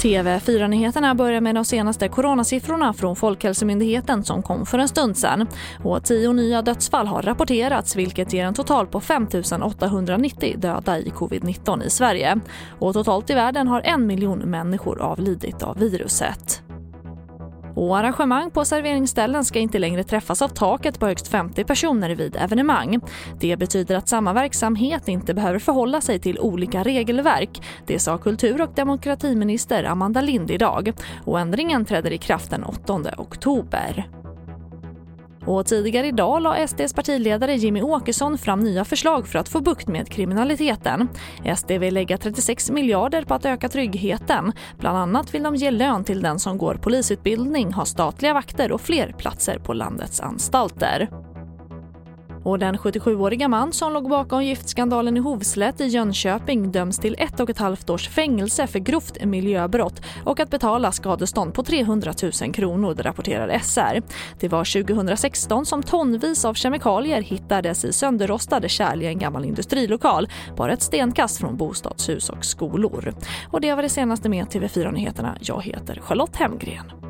TV4-nyheterna börjar med de senaste coronasiffrorna från Folkhälsomyndigheten som kom för en stund sedan. Och tio nya dödsfall har rapporterats vilket ger en total på 5 890 döda i covid-19 i Sverige. Och totalt i världen har en miljon människor avlidit av viruset. Och arrangemang på serveringsställen ska inte längre träffas av taket på högst 50 personer vid evenemang. Det betyder att samma verksamhet inte behöver förhålla sig till olika regelverk. Det sa kultur och demokratiminister Amanda Lind idag. Och ändringen träder i kraft den 8 oktober. Och tidigare idag la SDs partiledare Jimmy Åkesson fram nya förslag för att få bukt med kriminaliteten. SD vill lägga 36 miljarder på att öka tryggheten. Bland annat vill de ge lön till den som går polisutbildning, ha statliga vakter och fler platser på landets anstalter. Och den 77-åriga man som låg bakom giftskandalen i Hovslätt i Jönköping döms till ett och ett halvt års fängelse för grovt miljöbrott och att betala skadestånd på 300 000 kronor, det rapporterar SR. Det var 2016 som tonvis av kemikalier hittades i sönderrostade kärl i en gammal industrilokal, bara ett stenkast från bostadshus och skolor. Och det var det senaste med TV4 Nyheterna. Jag heter Charlotte Hemgren.